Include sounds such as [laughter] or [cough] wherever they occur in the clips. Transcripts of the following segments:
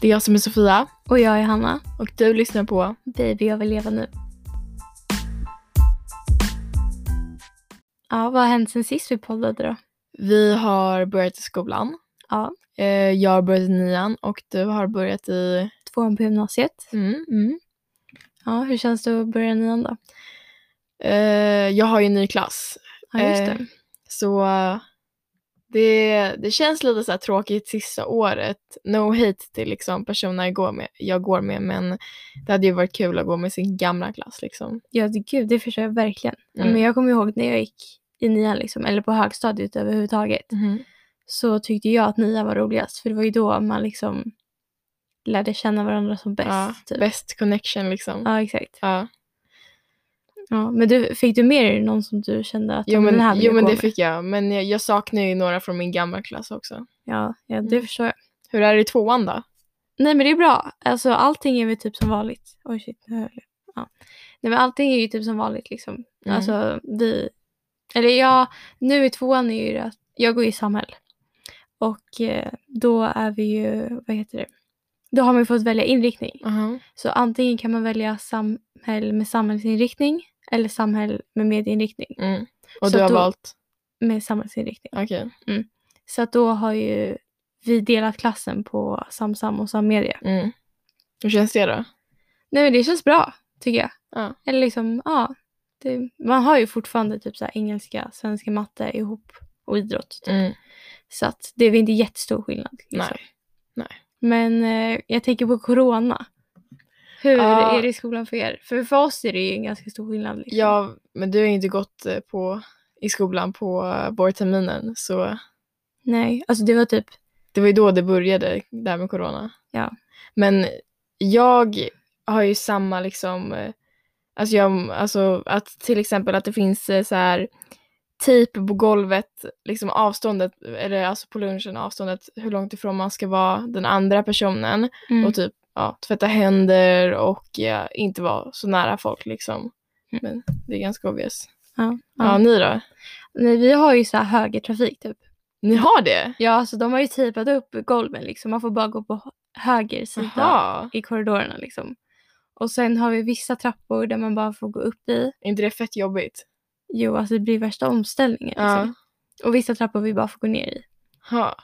Det är jag som är Sofia Och jag är Hanna. och du lyssnar på Baby, jag vill leva nu. Ja, vad har hänt sen sist vi poddade då? Vi har börjat i skolan. Ja, Eh, Jag har börjat i nian och du har börjat i... tvåan på gymnasiet. Mm. Mm. Ja, hur känns det att börja nian då? Eh, Jag har ju en ny klass. Ja, just Eh, det. Så det, det känns lite så tråkigt sista året. No hate till liksom personer jag går, med, jag går med men det hade ju varit kul att gå med sin gamla klass liksom. Ja, det, gud, det förstår jag verkligen. Mm. Men jag kommer ihåg när jag gick i nian, liksom, eller på högstadiet överhuvudtaget, så tyckte jag att nian var roligast. För det var ju då man liksom lärde känna varandra som bäst. Ja, typ. best connection liksom. Ja, exakt. Ja. Ja, men du, fick du med dig någon som du kände att Jo "Ja, men, den här jo, men det med"? fick jag. Men jag, jag saknar ju några från min gamla klass också. Ja, ja det Mm. förstår jag. Hur är det i tvåan då? Nej men det är bra. Alltså allting är väl typ som vanligt. Oj shit, nu höll jag. Ja. Nej men allting är ju typ som vanligt liksom. Mm. Alltså vi, eller ja, nu i tvåan är ju det att jag går i samhäll. Och eh, då är vi ju, vad heter det? Då har man ju fått välja inriktning. Uh-huh. Så antingen kan man välja samhäll med samhällsinriktning eller samhäll med medieinriktning. Mm. Och Så du har då- valt? Med samhällsinriktning. Okej. Så att då har ju vi delat klassen på Samsam och Sammedia. Mm. Hur känns det då? Nej men det känns bra, tycker jag. Ja. Eller liksom, ja. Det, man har ju fortfarande typ så engelska, svenska, matte ihop och idrott. Typ. Mm. Så att det är väl inte jättestor skillnad. Liksom. Nej. Men eh, jag tänker på corona. Hur Ja. är det i skolan för er? För för oss är det ju en ganska stor skillnad. Liksom. Ja, men du har ju inte gått eh, på, i skolan på eh, vårterminen så Nej, alltså det var typ, det var ju då det började där med corona. Ja. Men jag har ju samma liksom, eh, alltså, jag, alltså att till exempel att det finns så här tejp på golvet, liksom avståndet, eller alltså på lunchen avståndet, hur långt ifrån man ska vara den andra personen mm, och typ ja, tvätta händer och ja, inte vara så nära folk liksom. Mm. Men det är ganska obvious. ja, Ja, ja. ni då? Nej, vi har ju så här högertrafik typ. Ni har det? Ja, alltså de har ju tejpat upp golven liksom. Man får bara gå på höger sida. Jaha. i korridorerna liksom. Och sen har vi vissa trappor där man bara får gå upp i. Är inte det fett jobbigt? Jo, alltså det blir värsta omställningen liksom. Och vissa trappor vi bara får gå ner i. Ha.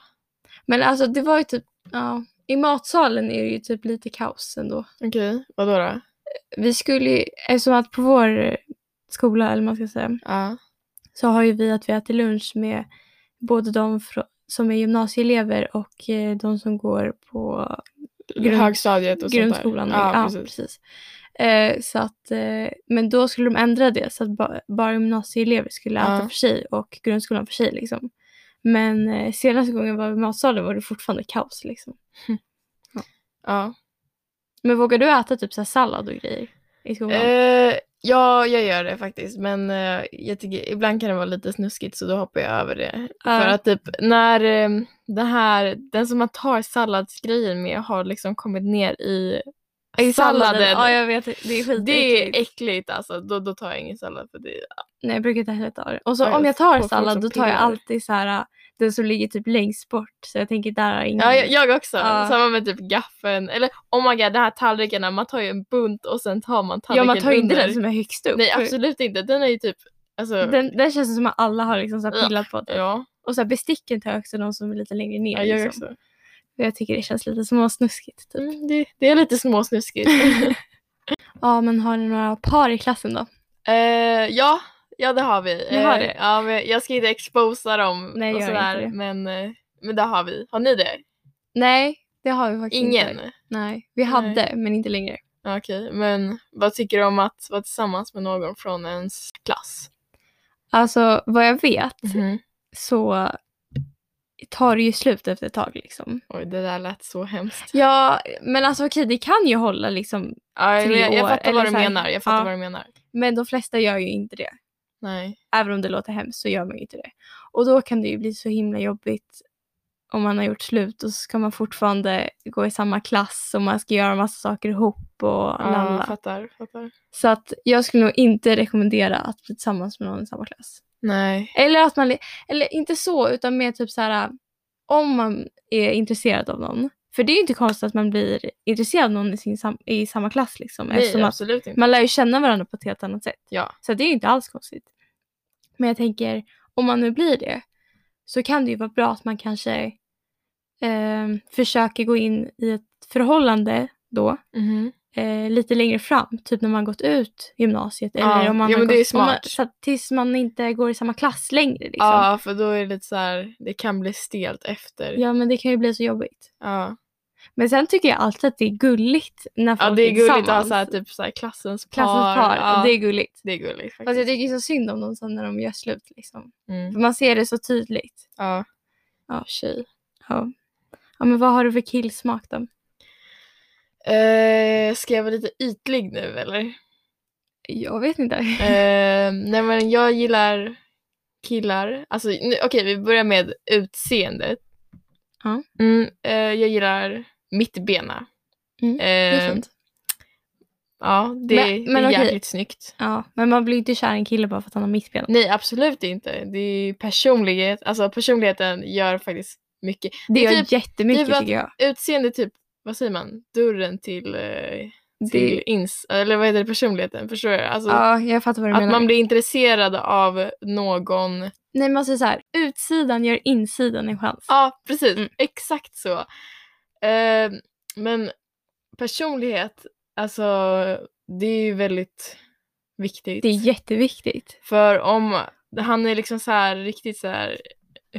Men alltså det var ju typ, ja. I matsalen är det ju typ lite kaos ändå. Okej, vadå då? Vi skulle ju, eftersom att på vår skola, eller man ska säga, Ja. så har ju vi att vi äter lunch med både de som är gymnasieelever och eh, de som går på Grund- Högstadiet och grundskolan. sånt där. Ja, Ja, precis. precis. Eh, så att, eh, men då skulle de ändra det så att ba- bara gymnasieelever skulle äta Ja. för sig och grundskolan för sig. Liksom. Men eh, senaste gången var vi i matsalen var det fortfarande kaos. Liksom. [laughs] Ja. Men vågar du äta typ så här sallad och grejer i skolan? Eh, ja, jag gör det faktiskt. Men eh, jag tycker ibland kan det vara lite snuskigt så då hoppar jag över det. Ja. För att typ när eh, den här, den som man tar salladsgrejen med har liksom kommit ner i, I salladen. Ja, jag vet. Det är skitäckligt. Det är äckligt alltså. Då, då tar jag ingen sallad för det. Nej, jag brukar inte heller ta det. Och så Ja, om jag tar sallad då tar jag alltid så här den som ligger typ längst bort. Så jag tänker där har ingen... Ja, jag, jag också. Ja. Samma med typ gaffeln. Eller oh my god, de här tallrikarna. Man tar ju en bunt och sen tar man ja, tallriken man tar ju inte under. den som är högst upp. Nej, absolut inte. Den är ju typ, alltså, Den, den känns som att alla har liksom så här Ja. pillat på det. ja. Och så här besticken tar jag också de som är lite längre ner. ja jag liksom. också. Jag tycker det känns lite småsnuskigt. Typ. Mm, det, det är lite småsnuskigt. [laughs] [laughs] Ja, men har ni några par i klassen då? eh, ja, ja det har vi. Ni har Eh, det? Ja, men jag ska inte exposa dem Nej, och sådär. inte. Men, eh, men det har vi. Har ni det? Nej, det har vi faktiskt Ingen? inte. Nej, vi hade men inte längre. Okej, men vad tycker du om att vara tillsammans med någon från ens klass? Alltså vad jag vet Mhm. så tar det ju slut efter ett tag liksom. Oj, det där lät så hemskt. Ja, men alltså okej det kan ju hålla liksom. Ja, jag, Tre jag, jag år, fattar eller vad du menar. Jag fattar ja. vad du menar. Men de flesta gör ju inte det. Nej. Även om det låter hemskt så gör man ju inte det. Och då kan det ju bli så himla jobbigt om man har gjort slut och så ska man fortfarande gå i samma klass och man ska göra massa saker ihop och Ja, lalla. fattar, fattar. Så att jag skulle nog inte rekommendera att bli tillsammans med någon i samma klass. Nej. Eller att man, eller inte så utan mer typ så här om man är intresserad av någon. För det är ju inte konstigt att man blir intresserad av någon i, sin sam- i samma klass liksom. Nej, absolut inte. man lär ju känna varandra på ett helt annat sätt. Ja. Så det är ju inte alls konstigt. Men jag tänker, om man nu blir det så kan det ju vara bra att man kanske eh, försöker gå in i ett förhållande då Mhm. eh, lite längre fram, typ när man gått ut gymnasiet. Ja, Eller om man ja, men det är gått, om man, smart. så tills man inte går i samma klass längre. Liksom. Ja, för då är det lite så här, det kan bli stelt efter. ja, men det kan ju bli så jobbigt. Ja, Men sen tycker jag alltid att det är gulligt när folk ja det är gulligt att ha tillsammans. så här, typ så här, klassens par. Klassens par, Ja, det är gulligt. det är gulligt Fast jag faktiskt. tycker så synd om dem sen när de gör slut. Liksom. Mm. För man ser det så tydligt. Ja. Ja, tjej. Ja. ja, men vad har du för killsmak då? Eh, ska jag vara lite ytlig nu eller? Jag vet inte. Eh, nej men jag gillar killar. Alltså okej vi börjar med utseendet. Ja. Mm, eh, jag gillar mittbena. Mm, det är Eh, fint. Ja, det, Men- men det är okej. jäkligt snyggt. Ja, men man blir inte kär i en kille bara för att han har mittben. Nej, absolut inte. Det är personlighet. Alltså personligheten gör faktiskt mycket. Det Det gör typ- jättemycket typ att- tycker jag. Utseende typ, vad säger man? Dörren till, eh, till Det, ins... Eller vad heter det? Personligheten? Förstår du? Alltså, ja, jag fattar vad du att menar. man blir intresserad av någon. Nej, man säger så här, utsidan gör insidan en chans. Ja, precis. Mm. Exakt så. Eh, men personlighet, alltså det är ju väldigt viktigt. Det är jätteviktigt. För om han är liksom så här riktigt så här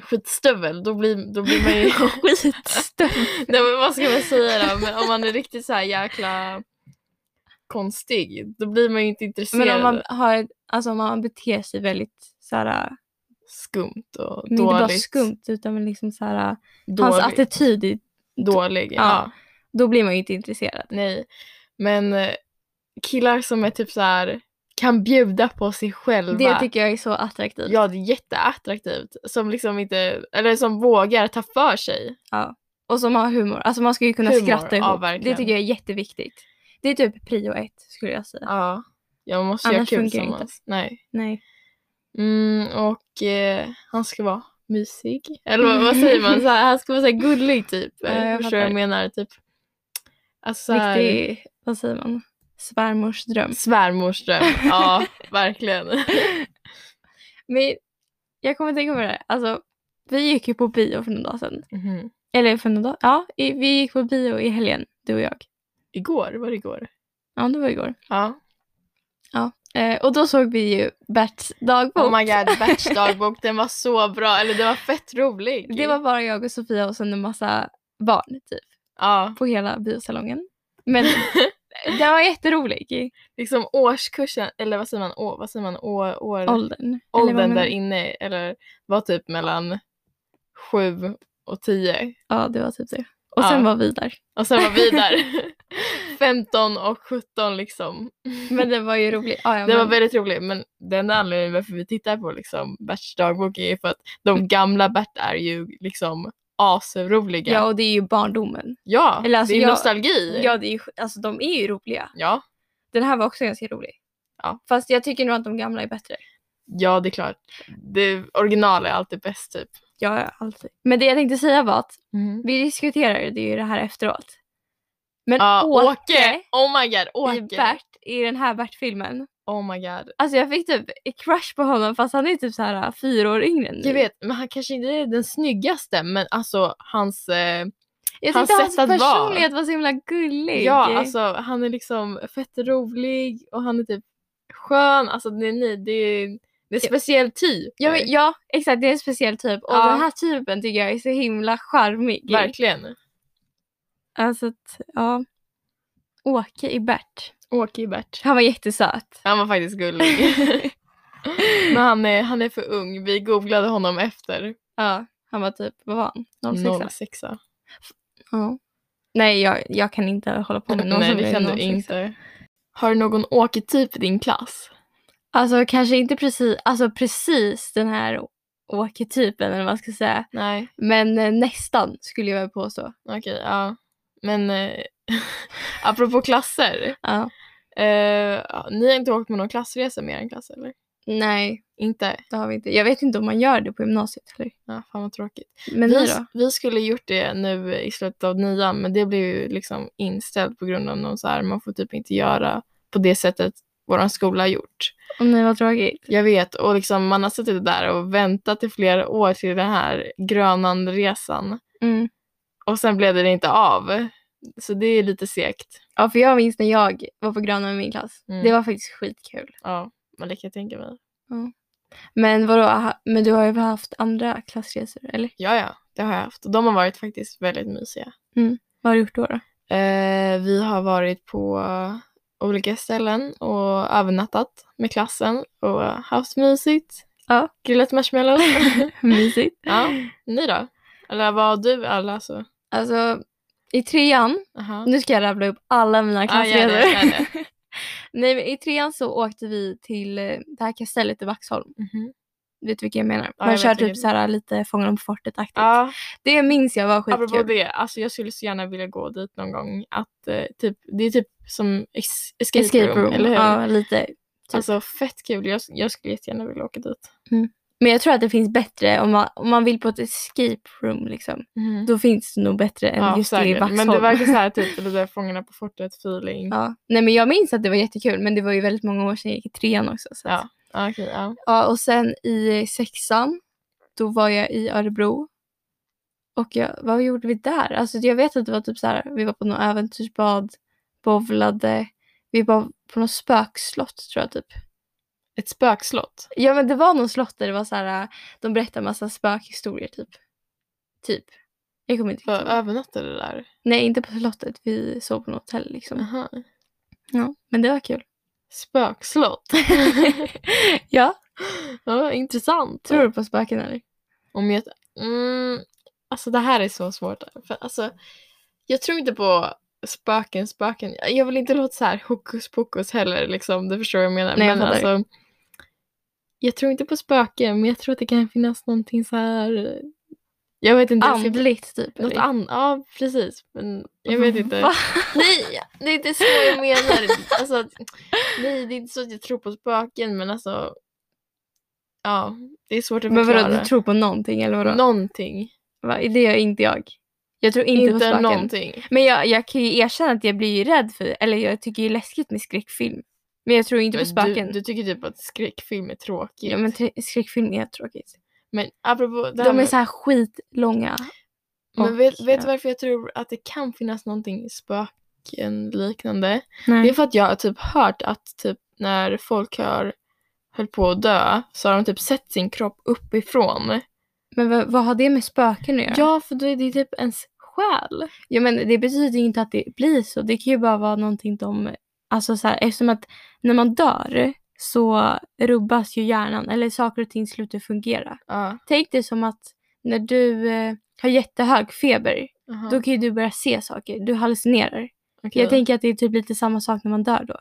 skitstövel, då blir, då blir man ju... [laughs] [laughs] Skitstövel. Nej men vad ska man säga då? Men om man är riktigt så här jäkla konstig, då blir man ju inte intresserad. Men om man har, alltså om man beter sig väldigt så här, Skumt och men inte bara dåligt. skumt utan liksom så här, hans Dåligt. attityd, i- Dålig, ja. Ja. då blir man ju inte intresserad. Nej. Men eh, killar som är typ så här kan bjuda på sig själva. Det tycker jag är så attraktivt. Ja, det är jätteattraktivt. Som liksom inte, eller som vågar ta för sig. Och som har humor. Alltså man ska ju kunna Humor, skratta ja, ihop. verkligen. det tycker jag är jätteviktigt. Det är typ prio ett skulle jag säga. Ja. Jag måste Annars göra kul funkar det inte. Nej. Nej. Mm, och eh, han ska vara mysig. Eller vad, vad säger man? Så här, han ska vara så här gullig typ. Ja, jag Förstår vad jag menar? Typ. Alltså så här, Riktig, vad säger man? Svärmors dröm. svärmorsdröm. [laughs] Ja, verkligen. [laughs] Men jag kommer att tänka på det. Alltså, vi gick ju på bio för några dagar sedan. Mhm. Eller för några dagar? Ja, vi gick på bio i helgen, du och jag. Igår, var det igår? Ja, det var igår. Ja. Eh, och då såg vi ju Berts dagbok. Oh my god, Berts [laughs] dagbok, den var så bra. Eller den var fett rolig. det var bara jag och Sofia och sen en massa barn typ Ja, på hela biosalongen. Men [laughs] den var jätterolig. liksom årskursen, eller vad säger man, å, vad säger man, å, år, Åldern. Åldern där inne, eller var typ mellan sju och tio. Ja, det var typ det. Och Ja. sen var vi där. Och sen var vi där [laughs] 15 och 17 liksom. Men det var ju roligt. Ja, ja, Det var men- väldigt roligt men den anledningen varför vi tittar på liksom Berts dagbok är ju för att de gamla Bert är ju liksom asroliga. Ja, och det är ju barndomen. Ja, Eller alltså det är jag- nostalgi. Ja, det är ju, alltså de är ju roliga. ja. Den här var också ganska rolig. Ja. Fast jag tycker nog att de gamla är bättre. Ja, det är klart. Det original är alltid bäst typ. Ja, ja, alltid. Men det jag tänkte säga var att Mm. vi diskuterade det ju det här efteråt. Men Ja, Åke, Åke! Oh my god, i Åke! Bert, i den här Bert-filmen. Oh my god. Alltså jag fick typ crush på honom fast han är typ så här fyra år yngre än mig. Jag vet, men han kanske inte är den snyggaste men alltså hans... Eh, Jag hans tyckte hans vara. personlighet var så himla gullig. ja, alltså han är liksom fett rolig och han är typ skön. Alltså det är, det är, det är en speciell typ. Ja, men, ja, exakt. Det är en speciell typ. Och Ja. den här typen tycker jag är så himla charmig. Verkligen. Alltså, att, ja. Åke i Bert. Åke i Bert. Han var jättesöt. Han var faktiskt gullig. [laughs] men han är, han är för ung. Vi googlade honom efter Ja, han var typ, vad var han? 06? 06. Ja. Nej, jag, jag kan inte hålla på med någon Nej som det kan du 06. inte. Har du någon Åke-typ i din klass? Alltså kanske inte precis, alltså precis den här Åke-typen eller vad man ska säga. Nej, Men eh, nästan skulle jag påstå. okej, ja. Men eh, [laughs] apropå klasser. Ja. Eh, ni har inte åkt med någon klassresa med er klass eller? Nej, Inte? det har vi inte. Jag vet inte om man gör det på gymnasiet heller. Ja, fan vad tråkigt. Men ni vi, då? vi skulle gjort det nu i slutet av nian men det blev ju liksom inställt på grund av någon så här, man får typ inte göra på det sättet vår skola har gjort. Om nej, vad tråkigt. Jag vet och liksom man har suttit där och väntat i flera år till den här Grönlandresan Mm. och sen blev det inte av. Så det är lite segt. Ja, för jag minns när jag var på Gröna med min klass. Mm. Det var faktiskt skitkul. Ja, men det kan jag tänka mig. Men vadå, men du har ju haft andra klassresor, eller? Ja, ja, det har jag haft de har varit faktiskt väldigt mysiga. Vad har du gjort då? då? Eh, vi har varit på olika ställen och övernattat med klassen och haft mysigt. Ja. Grillat marshmallows. [laughs] Mysigt. ja, ni då? Eller vad du alla alltså? Alltså, i trean, Aha. nu ska jag rabbla upp alla mina klassresor. det. [laughs] Nej, men i trean så åkte vi till eh, det här kastellet i Vaxholm. Mhm. Vet du vilken jag menar? Ja, Man jag kör typ så här lite Fångarna på fortet-aktigt. Ja, Det minns jag var apropå skitkul. det, alltså jag skulle så gärna vilja gå dit någon gång. Att, eh, typ, det är typ som escape, Escape room, room. eller hur? Ja, lite. Typ. Alltså fett kul, jag, jag skulle jättegärna vilja åka dit. Men jag tror att det finns bättre om man, om man vill på ett escape room liksom. Då finns det nog bättre än Ja, just det i säkert. Vaxholm. Men det verkar så här typ [laughs] lite Fångarna på fortet feeling. Ja. Nej men jag minns att det var jättekul men det var ju väldigt många år sedan jag gick i trean också. Så Ja, okej. ja. ja. Och sen i sexan då var jag i Örebro. Och jag, vad gjorde vi där? Alltså jag vet att det var typ så här, vi var på något äventyrsbad, bowlade, vi var på något spökslott tror jag typ. Ett spökslott. Ja men det var någon slott där det var så här, de berättade massa spökhistorier typ. Typ. Jag kommer inte ihåg. övernattade där? Nej inte på slottet, vi sov på något hotell liksom. Aha. Ja, men det var kul. Spökslott. [laughs] ja, ja, intressant. tror du på spöken eller? Om jag... Mm, alltså det här är så svårt. För, alltså, jag tror inte på spöken, spöken. Jag vill inte låta så här hokus pokus heller, liksom. Du förstår vad jag menar. Nej, jag men alltså, jag tror inte på spöken, men jag tror att det kan finnas någonting så här... Jag vet inte. Andligt typ? Något annat, ja precis. Men jag vet [laughs] inte. Va? Nej, det är inte så jag menar. Alltså, nej, det är inte så att jag tror på spöken, men alltså... Ja, det är svårt att Men förklara. vadå, du tror på någonting eller vadå? Någonting. Va? Det gör inte jag. Jag tror inte, på Inte spöken. någonting. Men jag, jag kan ju erkänna att jag blir ju rädd för, eller jag tycker är läskigt med skräckfilm. Men jag tror inte på Men spöken. Du, du tycker typ att skräckfilm är tråkigt. Ja men skräckfilm är tråkigt. Men apropå det här De är med, så här skitlånga. men och, vet, vet du varför jag tror att det kan finnas någonting spöken liknande? Nej. Det är för att jag har typ hört att typ när folk har höll på att dö så har de typ sett sin kropp uppifrån. Men vad, vad har det med spöken att göra? Ja, för det det är typ ens själ. Ja men det betyder ju inte att det blir så. Det kan ju bara vara någonting de, alltså så här, eftersom att när man dör så rubbas ju hjärnan eller saker och ting slutar fungera. Ja. Tänk dig som att när du eh, har jättehög feber, aha, då kan ju du börja se saker. Du hallucinerar. okej. Jag tänker att det är typ lite samma sak när man dör då.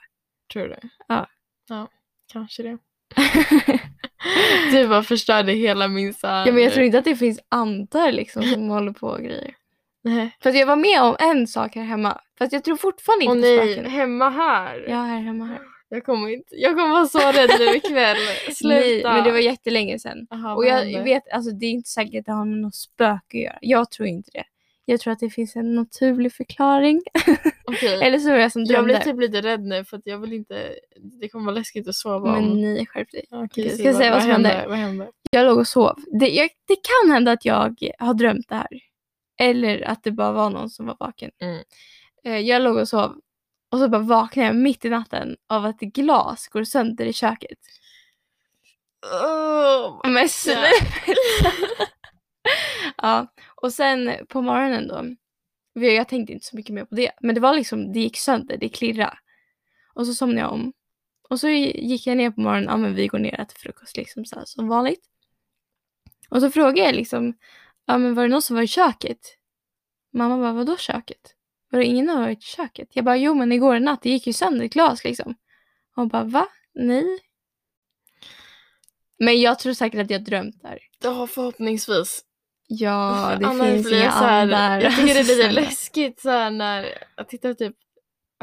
Tror du? Ja. Ja, kanske det. [laughs] Du bara förstörde hela min så här... ja men jag tror inte att det finns andar liksom som [laughs] håller på och grejer. Nej. För att jag var med om en sak här hemma. Fast jag tror fortfarande Åh inte på nej, spöken. hemma här. Ja, här hemma här. Jag kommer inte, jag kommer vara så rädd nu ikväll. [laughs] Sluta. Nej, men det var jättelänge sedan. Aha, Och jag vet, alltså det är inte säkert att det har med något spöke att göra. Jag tror inte det. Jag tror att det finns en naturlig förklaring. [laughs] Okej. Eller så var jag som Jag drömde. blir typ lite rädd nu för att jag vill inte, det kommer vara läskigt att sova Men om. nej, skärp dig. Okej, så ska jag säga vad som hände? Vad hände? Jag låg och sov. Det, jag, det kan hända att jag har drömt det här. Eller att det bara var någon som var vaken. Mm. Eh, Jag låg och sov och så bara vaknade jag mitt i natten av att glas går sönder i köket. Oh, Men sluta! [laughs] ja, och sen på morgonen då. Jag tänkte inte så mycket mer på det. Men det var liksom, det gick sönder, det klirrade. Och så somnade jag om. Och så gick jag ner på morgonen, ja men vi går ner och äter frukost liksom så här, som vanligt. Och så frågade jag liksom, ja men var det någon som var i köket? Mamma bara, vadå köket? Var det ingen som var i köket? Jag bara, jo men igår natt, det gick ju sönder ett glas liksom. Hon bara, va? Nej. Men jag tror säkert att jag drömt där. Ja, förhoppningsvis. Ja, det Annars finns blir inga så här, andar. Jag tycker det är lite Snälla. läskigt så här när att titta typ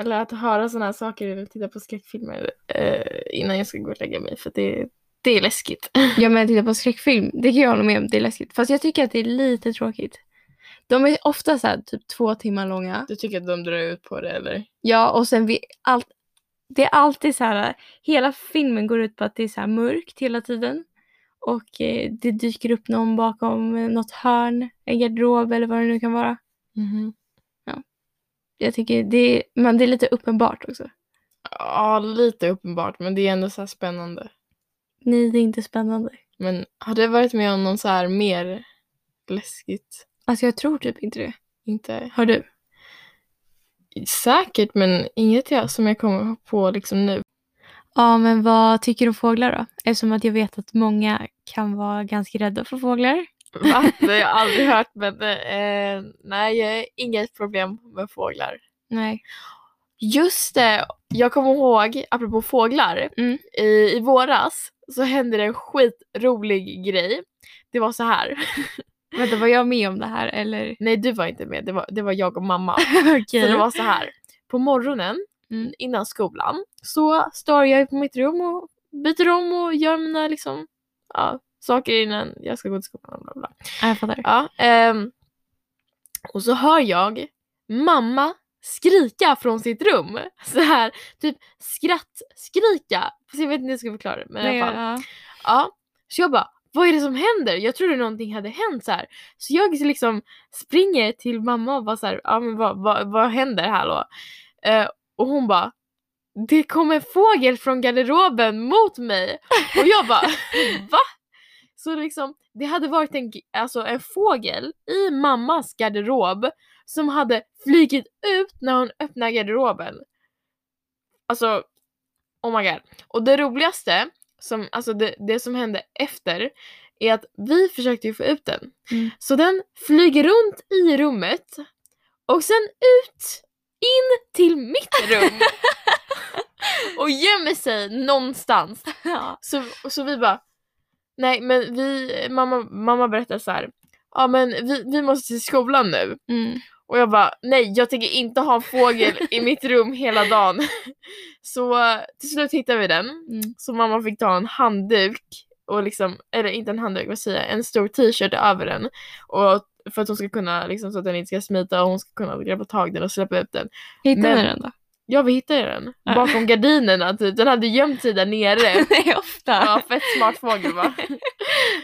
eller att höra sådana här saker eller titta på skräckfilmer eh, innan jag ska gå och lägga mig för det Det är läskigt. Ja men titta på skräckfilm, det kan jag hålla med om, det är läskigt. Fast jag tycker att det är lite tråkigt. De är ofta så här typ två timmar långa. Du tycker att de drar ut på det eller? Ja och sen vi, allt, det är alltid så här, hela filmen går ut på att det är så här mörkt hela tiden. Och eh, det dyker upp någon bakom eh, något hörn, en garderob eller vad det nu kan vara. Mhm. Jag tycker det är, men det är lite uppenbart också. Ja, lite uppenbart, men det är ändå så här spännande. Nej, det är inte spännande. Men har du varit med om någon så här mer läskigt? Alltså jag tror typ inte det. Inte Har du? säkert, men inget jag, som jag kommer på liksom nu. Ja, men vad tycker du om fåglar då? Eftersom att jag vet att många kan vara ganska rädda för fåglar. Va? [laughs] Det har jag aldrig hört, men eh, nej, inget problem med fåglar. Nej. Just det, jag kommer ihåg, apropå fåglar, Mm. i, i våras så hände det en skitrolig grej. Det var så här. [laughs] Vänta, var jag med om det här eller? [laughs] Nej, du var inte med, det var, det var jag och mamma. Okej. [laughs] Så det var så här. På morgonen Mm. innan skolan så står jag på mitt rum och byter om och gör mina liksom, ja, saker innan jag ska gå till skolan. Bla bla. Ja, jag fattar. Ja, ehm, och så hör jag mamma skrika från sitt rum. [laughs] Så här, typ skrattskrika. Fast jag vet inte hur jag ska förklara det. Men i alla fall. ja. Ja, så jag bara, vad är det som händer? Jag trodde någonting hade hänt så här. Så jag liksom springer till mamma och bara så här, ja men vad, vad, vad händer här då? Eh, och hon bara, det kom en fågel från garderoben mot mig. Och jag bara, [laughs] va? Så liksom, det hade varit en, alltså en fågel i mammas garderob som hade flygit ut när hon öppnade garderoben. Alltså, oh my god. Och det roligaste, som, alltså det, det som hände efter, är att vi försökte ju få ut den. Mm. Så den flyger runt i rummet och sen ut, in till mitt rum. [laughs] och gömmer sig någonstans. [laughs] ja. Så, så vi bara, nej men vi, mamma, mamma berättade så här. ja men vi, vi måste till skolan nu. Mm. Och jag bara, nej jag tänker inte ha en fågel i [laughs] mitt rum hela dagen. Så till slut hittade vi den. Mm. Så mamma fick ta en handduk och liksom, eller inte en handduk, vad säger jag, en stor t-shirt över den. Och för att hon ska kunna, liksom så att den inte ska smita och hon ska kunna greppa tag den och släppa ut den. Hittade Men- ni den då? Ja vi hittade den. Ja. Bakom gardinerna typ. Den hade gömt sig där nere. [laughs] Nej, ofta. Ja, fett smart fågel va?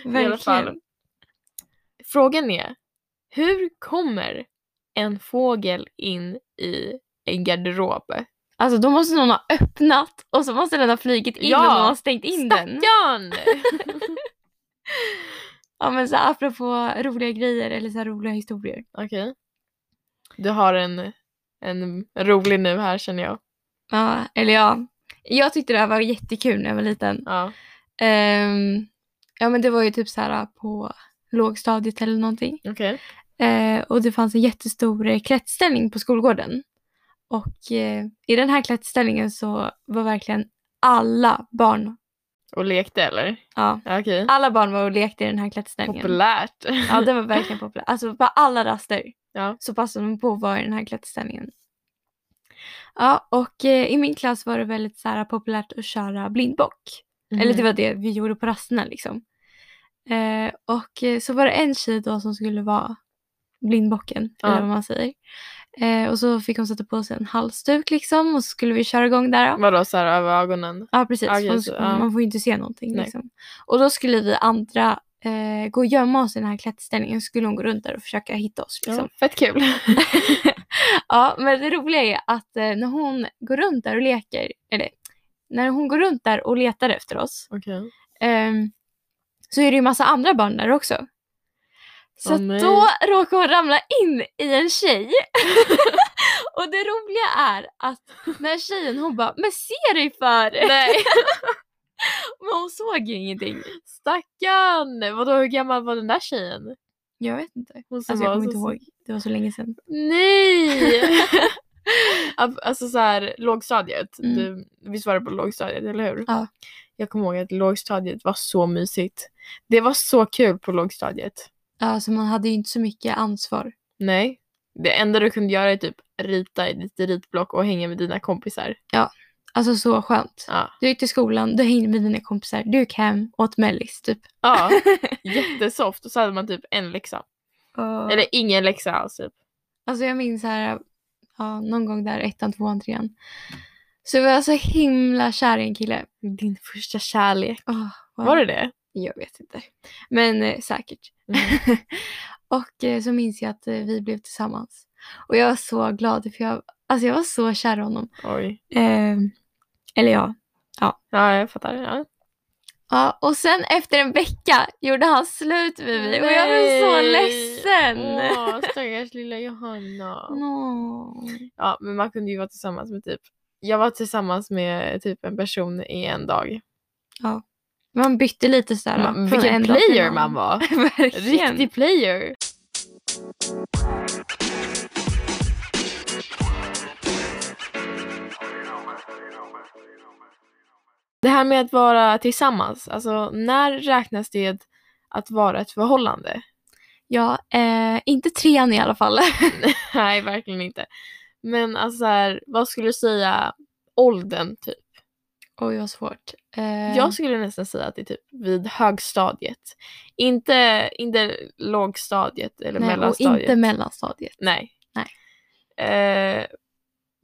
[laughs] I alla fall. Verkligen. Frågan är, hur kommer en fågel in i en garderob? Alltså då måste någon ha öppnat och så måste den ha flugit in Ja. och någon har stängt in den. Stackarn! [laughs] [laughs] Ja men så apropå roliga grejer eller så roliga historier. Okej. Du har en, en rolig nu här känner jag. Ja, eller ja. Jag tyckte det här var jättekul när jag var liten. Ja. Ehm, ja men det var ju typ så här på lågstadiet eller någonting. Okej. Eh, och det fanns en jättestor eh, klätterställning på skolgården. Och eh, i den här klätterställningen så var verkligen alla barn, Och lekte eller? ja, Okej. alla barn var och lekte i den här klätterställningen. Populärt. [laughs] Ja, det var verkligen populärt. Alltså på alla raster Ja. så passade de på att vara i den här klätterställningen. Ja, och eh, i min klass var det väldigt så här, populärt att köra blindbock. Eller det var det vi gjorde på rasterna liksom. Eh, och eh, så var det en tjej då som skulle vara blindbocken, Ja. eller vad man säger. Eh, och så fick hon sätta på sig en halsduk liksom och så skulle vi köra igång där. Då. Vadå såhär över ögonen? Ja precis, Okej, hon, så, ja. man får ju inte se någonting. Liksom. Och då skulle vi andra eh, gå och gömma oss i den här klätterställningen så skulle hon gå runt där och försöka hitta oss. Liksom. Ja, fett kul. [laughs] [laughs] ja, men det roliga är att eh, när hon går runt där och leker, eller när hon går runt där och letar efter oss Okej. ehm, så är det ju massa andra barn där också. Så nej. då råkar hon ramla in i en tjej. [laughs] och det roliga är att när tjejen hon bara “men se dig för!” Nej. [laughs] Men hon såg ju ingenting. Stackarn! Vadå hur gammal var den där tjejen? Jag vet inte. Hon Alltså jag kommer inte ihåg. Det var så länge sedan. Nej! [laughs] Alltså så här, lågstadiet. Mm. Du, visst var det på lågstadiet, eller hur? Ja. Jag kommer ihåg att lågstadiet var så mysigt. Det var så kul på lågstadiet. Alltså man hade ju inte så mycket ansvar. Nej. Det enda du kunde göra är typ rita i ditt ritblock och hänga med dina kompisar. Alltså så skönt. Ja. Du gick till skolan, du hängde med dina kompisar, du gick hem, åt mellis typ. ja. [laughs] Jättesoft. Och så hade man typ en läxa. Och, Eller ingen läxa alls typ. Alltså jag minns här, ja, någon gång där ettan, tvåan, trean. Så jag var så himla kär i en kille. Din första kärlek. Åh, vad- Var det det? Jag vet inte. Men eh, säkert. Mm. [laughs] och eh, så minns jag att eh, vi blev tillsammans. Och jag var så glad för jag, alltså jag var så kär i honom. Oj. Eh, eller ja. Ja, jag fattar. Ja. ja. Och sen efter en vecka gjorde han slut med mig och jag blev så ledsen. Åh, [laughs] stackars lilla Johanna. Nå. Ja, men man kunde ju vara tillsammans med typ... Jag var tillsammans med typ en person i en dag. Man bytte lite sådär. Man, en vilken player man var. [laughs] [laughs] Riktig player. Det här med att vara tillsammans, alltså när räknas det att vara ett förhållande? Ja, eh, inte trean i alla fall. [laughs] Nej, verkligen inte. Men alltså så här, vad skulle du säga åldern typ? Oj vad svårt. Eh, Jag skulle nästan säga att det är typ vid högstadiet. Inte, inte lågstadiet eller nej, och mellanstadiet. inte mellanstadiet. Nej. Nej. Eh,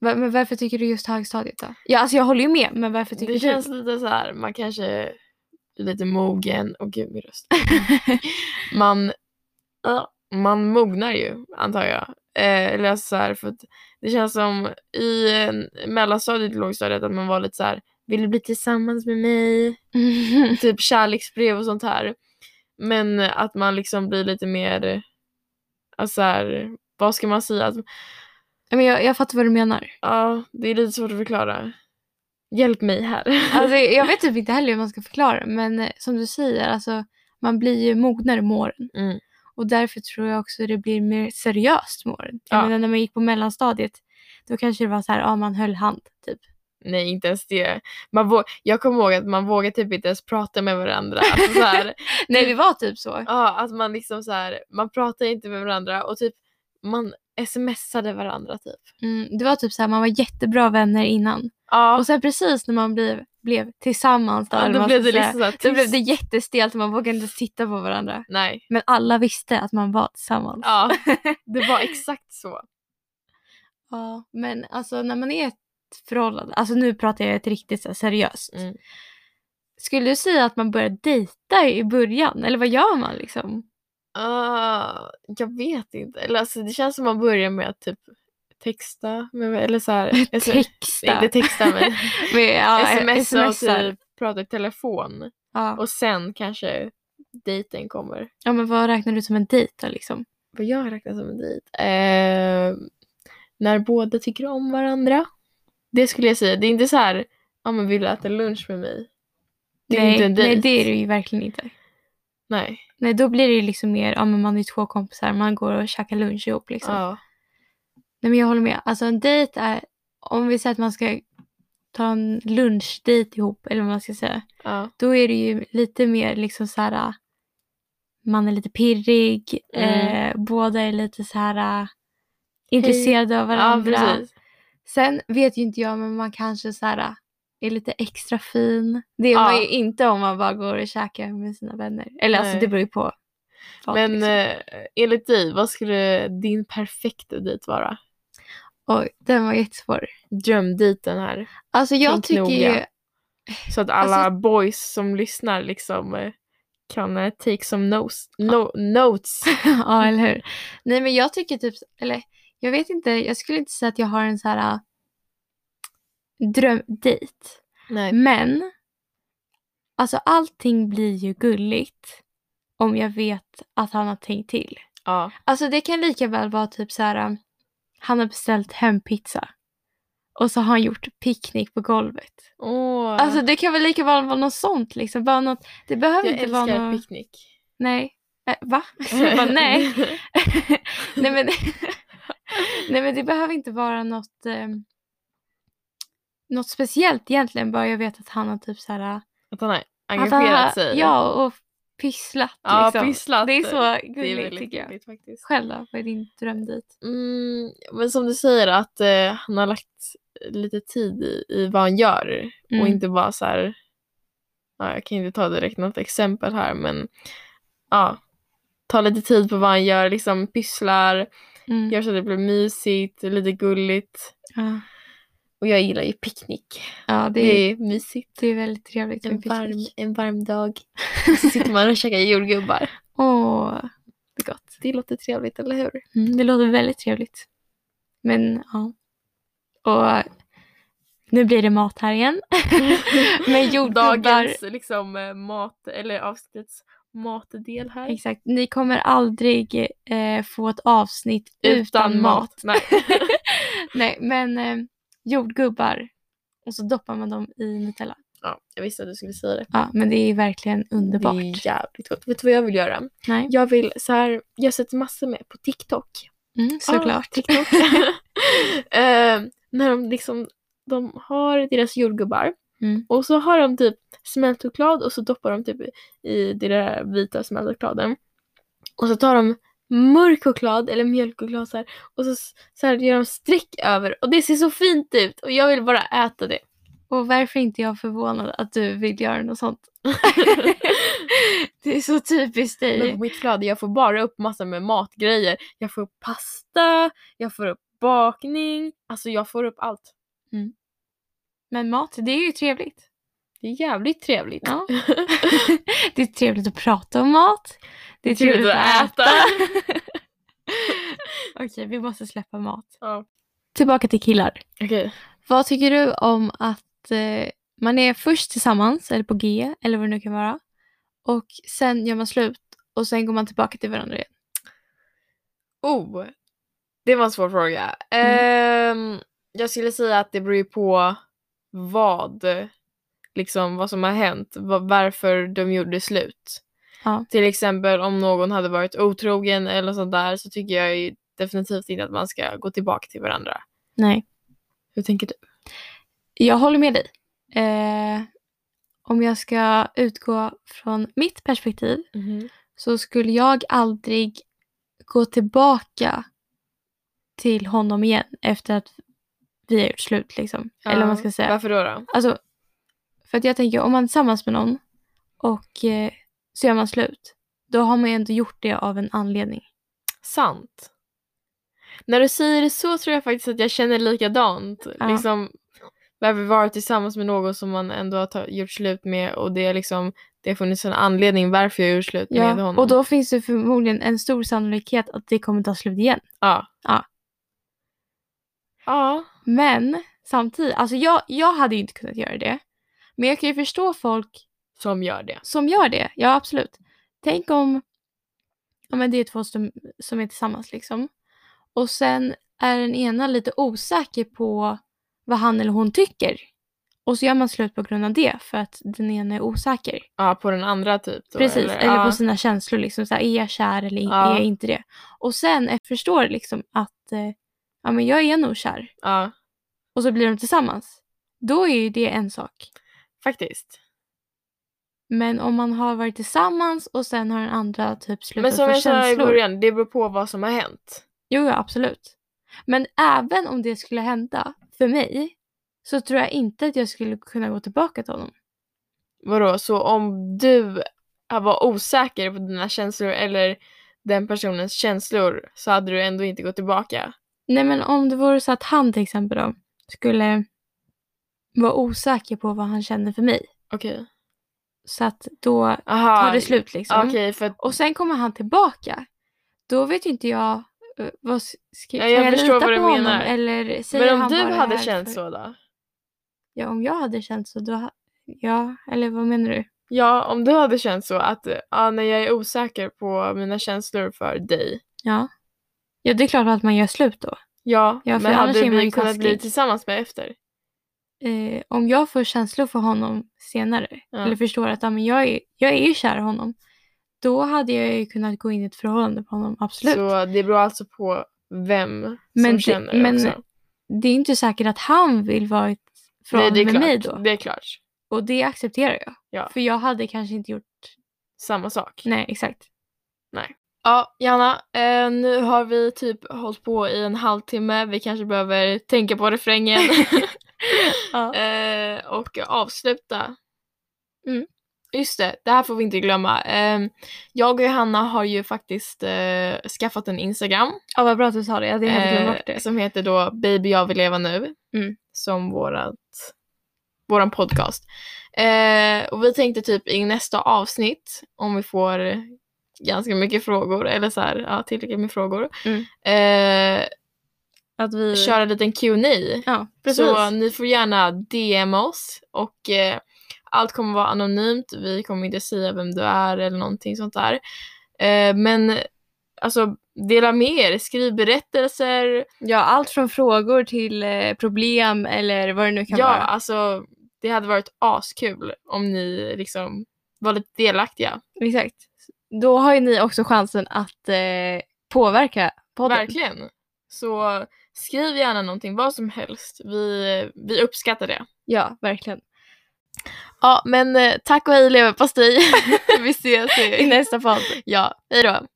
Men varför tycker du just högstadiet då? Ja, alltså jag håller ju med, men varför tycker det du? känns lite så här, man kanske är lite mogen. Och gud min röst. [laughs] man, man mognar ju antar jag. Eh, eller alltså så här, för att det känns som i mellanstadiet och lågstadiet att man var lite så här, vill du bli tillsammans med mig? [laughs] typ kärleksbrev och sånt här. Men att man liksom blir lite mer, alltså så här, vad ska man säga? Att, men jag, jag fattar vad du menar. ja, det är lite svårt att förklara. Hjälp mig här. [laughs] Alltså, jag vet typ inte heller hur man ska förklara, men som du säger, alltså, man blir ju mognare med åren. Mm. Och därför tror jag också det blir mer seriöst med åren. Jag Ja. menar när man gick på mellanstadiet, då kanske det var så här, ja man höll hand typ. Nej, inte ens det. Man vå- jag kommer ihåg att man vågar typ inte ens prata med varandra. Alltså så här, [laughs] Nej det var typ så. ja, att man liksom så här, man pratar inte med varandra och typ man smsade varandra typ. Mm, det var typ så här, man var jättebra vänner innan. Ja, Och sen precis när man blev, blev tillsammans, då, ja då vad blev det liksom säga, då blev det jättestelt och man vågade inte titta på varandra. Nej. Men alla visste att man var tillsammans. Ja, [laughs] det var exakt så. Ja, men alltså när man är förhållande, alltså nu pratar jag ett riktigt här, seriöst. Mm. Skulle du säga att man börjar dejta i början? Eller vad gör man liksom? Ah, jag vet inte. Eller alltså, det känns som man börjar med att typ texta. Med, eller så här, [laughs] Texta. Inte texta men [laughs] Med, ja, [laughs] smsa och typ prata i telefon. Ja. Och sen kanske dejten kommer. ja, men vad räknar du som en dejt då liksom? Vad jag räknar som en dejt? Eh, när båda tycker om varandra. Det skulle jag säga. Det är inte så här, ja men vill du äta lunch med mig? Det är nej, inte en dejt. nej, det är det ju verkligen inte. Nej. Nej, då blir det ju liksom mer, ja men man är två kompisar, man går och käkar lunch ihop liksom. Ja. Nej men jag håller med. Alltså en dejt är, om vi säger att man ska ta en lunchdejt ihop, eller vad man ska säga. Ja. Då är det ju lite mer liksom så här. Man är lite pirrig, Mm. eh, båda är lite så här intresserade av varandra. ja, precis. Sen vet ju inte jag, men man kanske så här äh, är lite extra fin. Det är Ja. man ju inte om man bara går och käkar med sina vänner. Eller alltså Nej. det beror ju på. vad, Men liksom. eh, enligt dig, vad skulle din perfekta dejt vara? Oj, den var jättesvår. Drömdejten här. Alltså jag Tänk tycker noga. ju, Så att alla Alltså- boys som lyssnar liksom eh, kan eh, take some notes. No, notes. [laughs] ja eller hur. Nej men jag tycker typ, eller jag vet inte, jag skulle inte säga att jag har en så här äh, drömdejt. Men alltså allting blir ju gulligt om jag vet att han har tänkt till. Ja. Alltså det kan lika väl vara typ så här. äh, Han har beställt hem pizza. Och så har han gjort picknick på golvet. Åh. Alltså det kan väl lika väl vara något sånt liksom. Bara något, det behöver jag inte vara älskar något... picknick. Nej. Äh, va? [laughs] Jag bara, nej. [laughs] [laughs] nej, men, nej men det behöver inte vara något, eh, något speciellt egentligen. Bara jag vet att han har typ så här... Att han har han engagerat har- sig. Ja, och pysslat. Ja, liksom. pysslat. Det är så gulligt tycker jag. gulligt faktiskt. Själv då? Vad är din drömdejt? Mm, men som du säger att eh, han har lagt lite tid i, i vad han gör och Mm. inte bara så här, ja, jag kan inte ta direkt något exempel här men ja, ta lite tid på vad han gör, liksom pysslar, Mm. gör så att det blir mysigt, lite gulligt. Ja. Och jag gillar ju picknick. ja, det, Det är, är mysigt. det är väldigt trevligt En med picknick. varm, en varm dag. [laughs] Så sitter man och käkar jordgubbar. Åh, det är gott. Det låter trevligt, eller hur? Mm, det låter väldigt trevligt. Men ja. Och nu blir det mat här igen. [laughs] Men jordgubbar. Dagens liksom eh, mat, eller avsnittets matdel här. Exakt. Ni kommer aldrig eh, få ett avsnitt utan, mat. Nej. [laughs] Nej, men eh, jordgubbar. Och så doppar man dem i Nutella. ja, jag visste att du skulle säga det. Ja, men det är verkligen underbart. Det är jävligt gott. Vet du vad jag vill göra? Nej, Jag vill så här, jag har sett massor med på TikTok. mm, såklart. Ah, TikTok. [laughs] eh, när de liksom, de har deras jordgubbar Mm. och så har de typ smältchoklad och så doppar de typ i det där vita smältchokladen. Och så tar de mörk choklad eller mjölkchoklad så här, och så, så här gör de streck över och det ser så fint ut och jag vill bara äta det. Och varför är inte jag förvånad att du vill göra något sånt? [laughs] det är så typiskt Men dig. på mitt flöde jag får bara upp massor med matgrejer. Jag får upp pasta, jag får upp bakning, alltså jag får upp allt. Men mat, det är ju trevligt. Det är jävligt trevligt. Ja. [laughs] det är trevligt att prata om mat. Det är trevligt, att äta. [laughs] Okej, vi måste släppa mat. Ja. Tillbaka till killar. Okej. Vad tycker du om att eh, man är först tillsammans, eller på G, eller vad det nu kan vara. Och sen gör man slut och sen går man tillbaka till varandra igen. Oh, det var en svår fråga. Ehm, jag skulle säga att det beror ju på vad, liksom vad som har hänt, va- varför de gjorde slut. Ja. Till exempel om någon hade varit otrogen eller sånt där så tycker jag ju definitivt inte att man ska gå tillbaka till varandra. Nej. Hur tänker du? Jag håller med dig. Eh, om jag ska utgå från mitt perspektiv så skulle jag aldrig gå tillbaka till honom igen efter att vi har gjort slut. Liksom. Eller vad man ska säga. Varför då? då? Alltså, för att jag tänker om man är tillsammans med någon och eh, så gör man slut. Då har man ju ändå gjort det av en anledning. Sant. När du säger det så tror jag faktiskt att jag känner likadant. Ja. Liksom, varför vara tillsammans med någon som man ändå har gjort slut med och det är liksom det har funnits en anledning varför jag gjort slut med Ja, honom. och då finns det förmodligen en stor sannolikhet att det kommer ta slut igen. Ja. Ja. Ja. Men samtidigt, alltså jag, jag hade inte kunnat göra det. Men jag kan ju förstå folk Som gör det. som gör det. Ja, absolut. Tänk om ja, men det är två som, som är tillsammans liksom. Och sen är den ena lite osäker på vad han eller hon tycker. Och så gör man slut på grund av det för att den ena är osäker. Ja, på den andra typ. Då, Precis, eller, ja. på sina känslor. Liksom, så här, är jag kär eller Ja. är jag inte det? Och sen eh, förstår liksom att eh, ja, men jag är nog kär. Ja, Och så blir de tillsammans. Då är ju det en sak. faktiskt. Men om man har varit tillsammans och sen har den andra typ slutat Men som jag sa i början, det beror på vad som har hänt. Jo, ja, absolut. Men även om det skulle hända för mig så tror jag inte att jag skulle kunna gå tillbaka till honom. Vadå, så om du var osäker på dina känslor eller den personens känslor så hade du ändå inte gått tillbaka? Nej, men om det vore så att han till exempel då skulle vara osäker på vad han känner för mig. Okej. Så att då Aha. tar det slut liksom. Okej, för Och sen kommer han tillbaka. Då vet ju inte jag eh, vad ska, Ja, jag jag lita på honom menar. eller säger Men om han du bara hade känt för... så då? Ja, om jag hade känt så då... Ja, eller vad menar du? Ja, om du hade känt så att ja, när jag är osäker på mina känslor för dig. Ja. Ja, det är klart att man gör slut då. Ja, Ja, men hade vi ju kunnat bli tillsammans med efter? Eh, om jag får känslor för honom senare, Ja. eller förstår att ja, men jag, är, jag är ju kär i honom, då hade jag ju kunnat gå in i ett förhållande på honom, absolut. Så det beror alltså på vem Men som det- känner men också. Det är inte säkert att han vill vara i ett Nej, förhållande det är med klart. mig då. Det är klart. Och det accepterar jag. Ja. För jag hade kanske inte gjort... Samma sak. Nej, exakt. Nej. Ja, Janna, eh, nu har vi typ hållit på i en halvtimme. Vi kanske behöver tänka på refrängen [laughs] Ja. [laughs] eh, och avsluta. Mm. Just det, det här får vi inte glömma. Eh, jag och Johanna har ju faktiskt skaffat en Instagram ja, vad bra att du sa det. Jag hade helt glömt bort det. som heter då Baby jag vill leva nu. Mm. Som vårat, våran podcast. Och vi tänkte typ i nästa avsnitt, om vi får ganska mycket frågor, eller så här, ja, tillräckligt med frågor, Mm. eh, Att vi... köra en liten Q&A. Ja, precis. Så ni får gärna DM oss och eh, allt kommer vara anonymt. Vi kommer inte säga vem du är eller någonting sånt där. Eh, men alltså dela med er, skriv berättelser. Ja, allt från frågor till eh, problem eller vad det nu kan Ja, vara. alltså det hade varit askul om ni liksom var lite delaktiga. Exakt. Då har ju ni också chansen att eh, påverka podden. Verkligen. Så skriv gärna någonting, vad som helst. Vi, vi uppskattar det. Ja, verkligen. Ja, men eh, tack och hej leverpastej. [laughs] vi ses I nästa podd. Ja, hej då.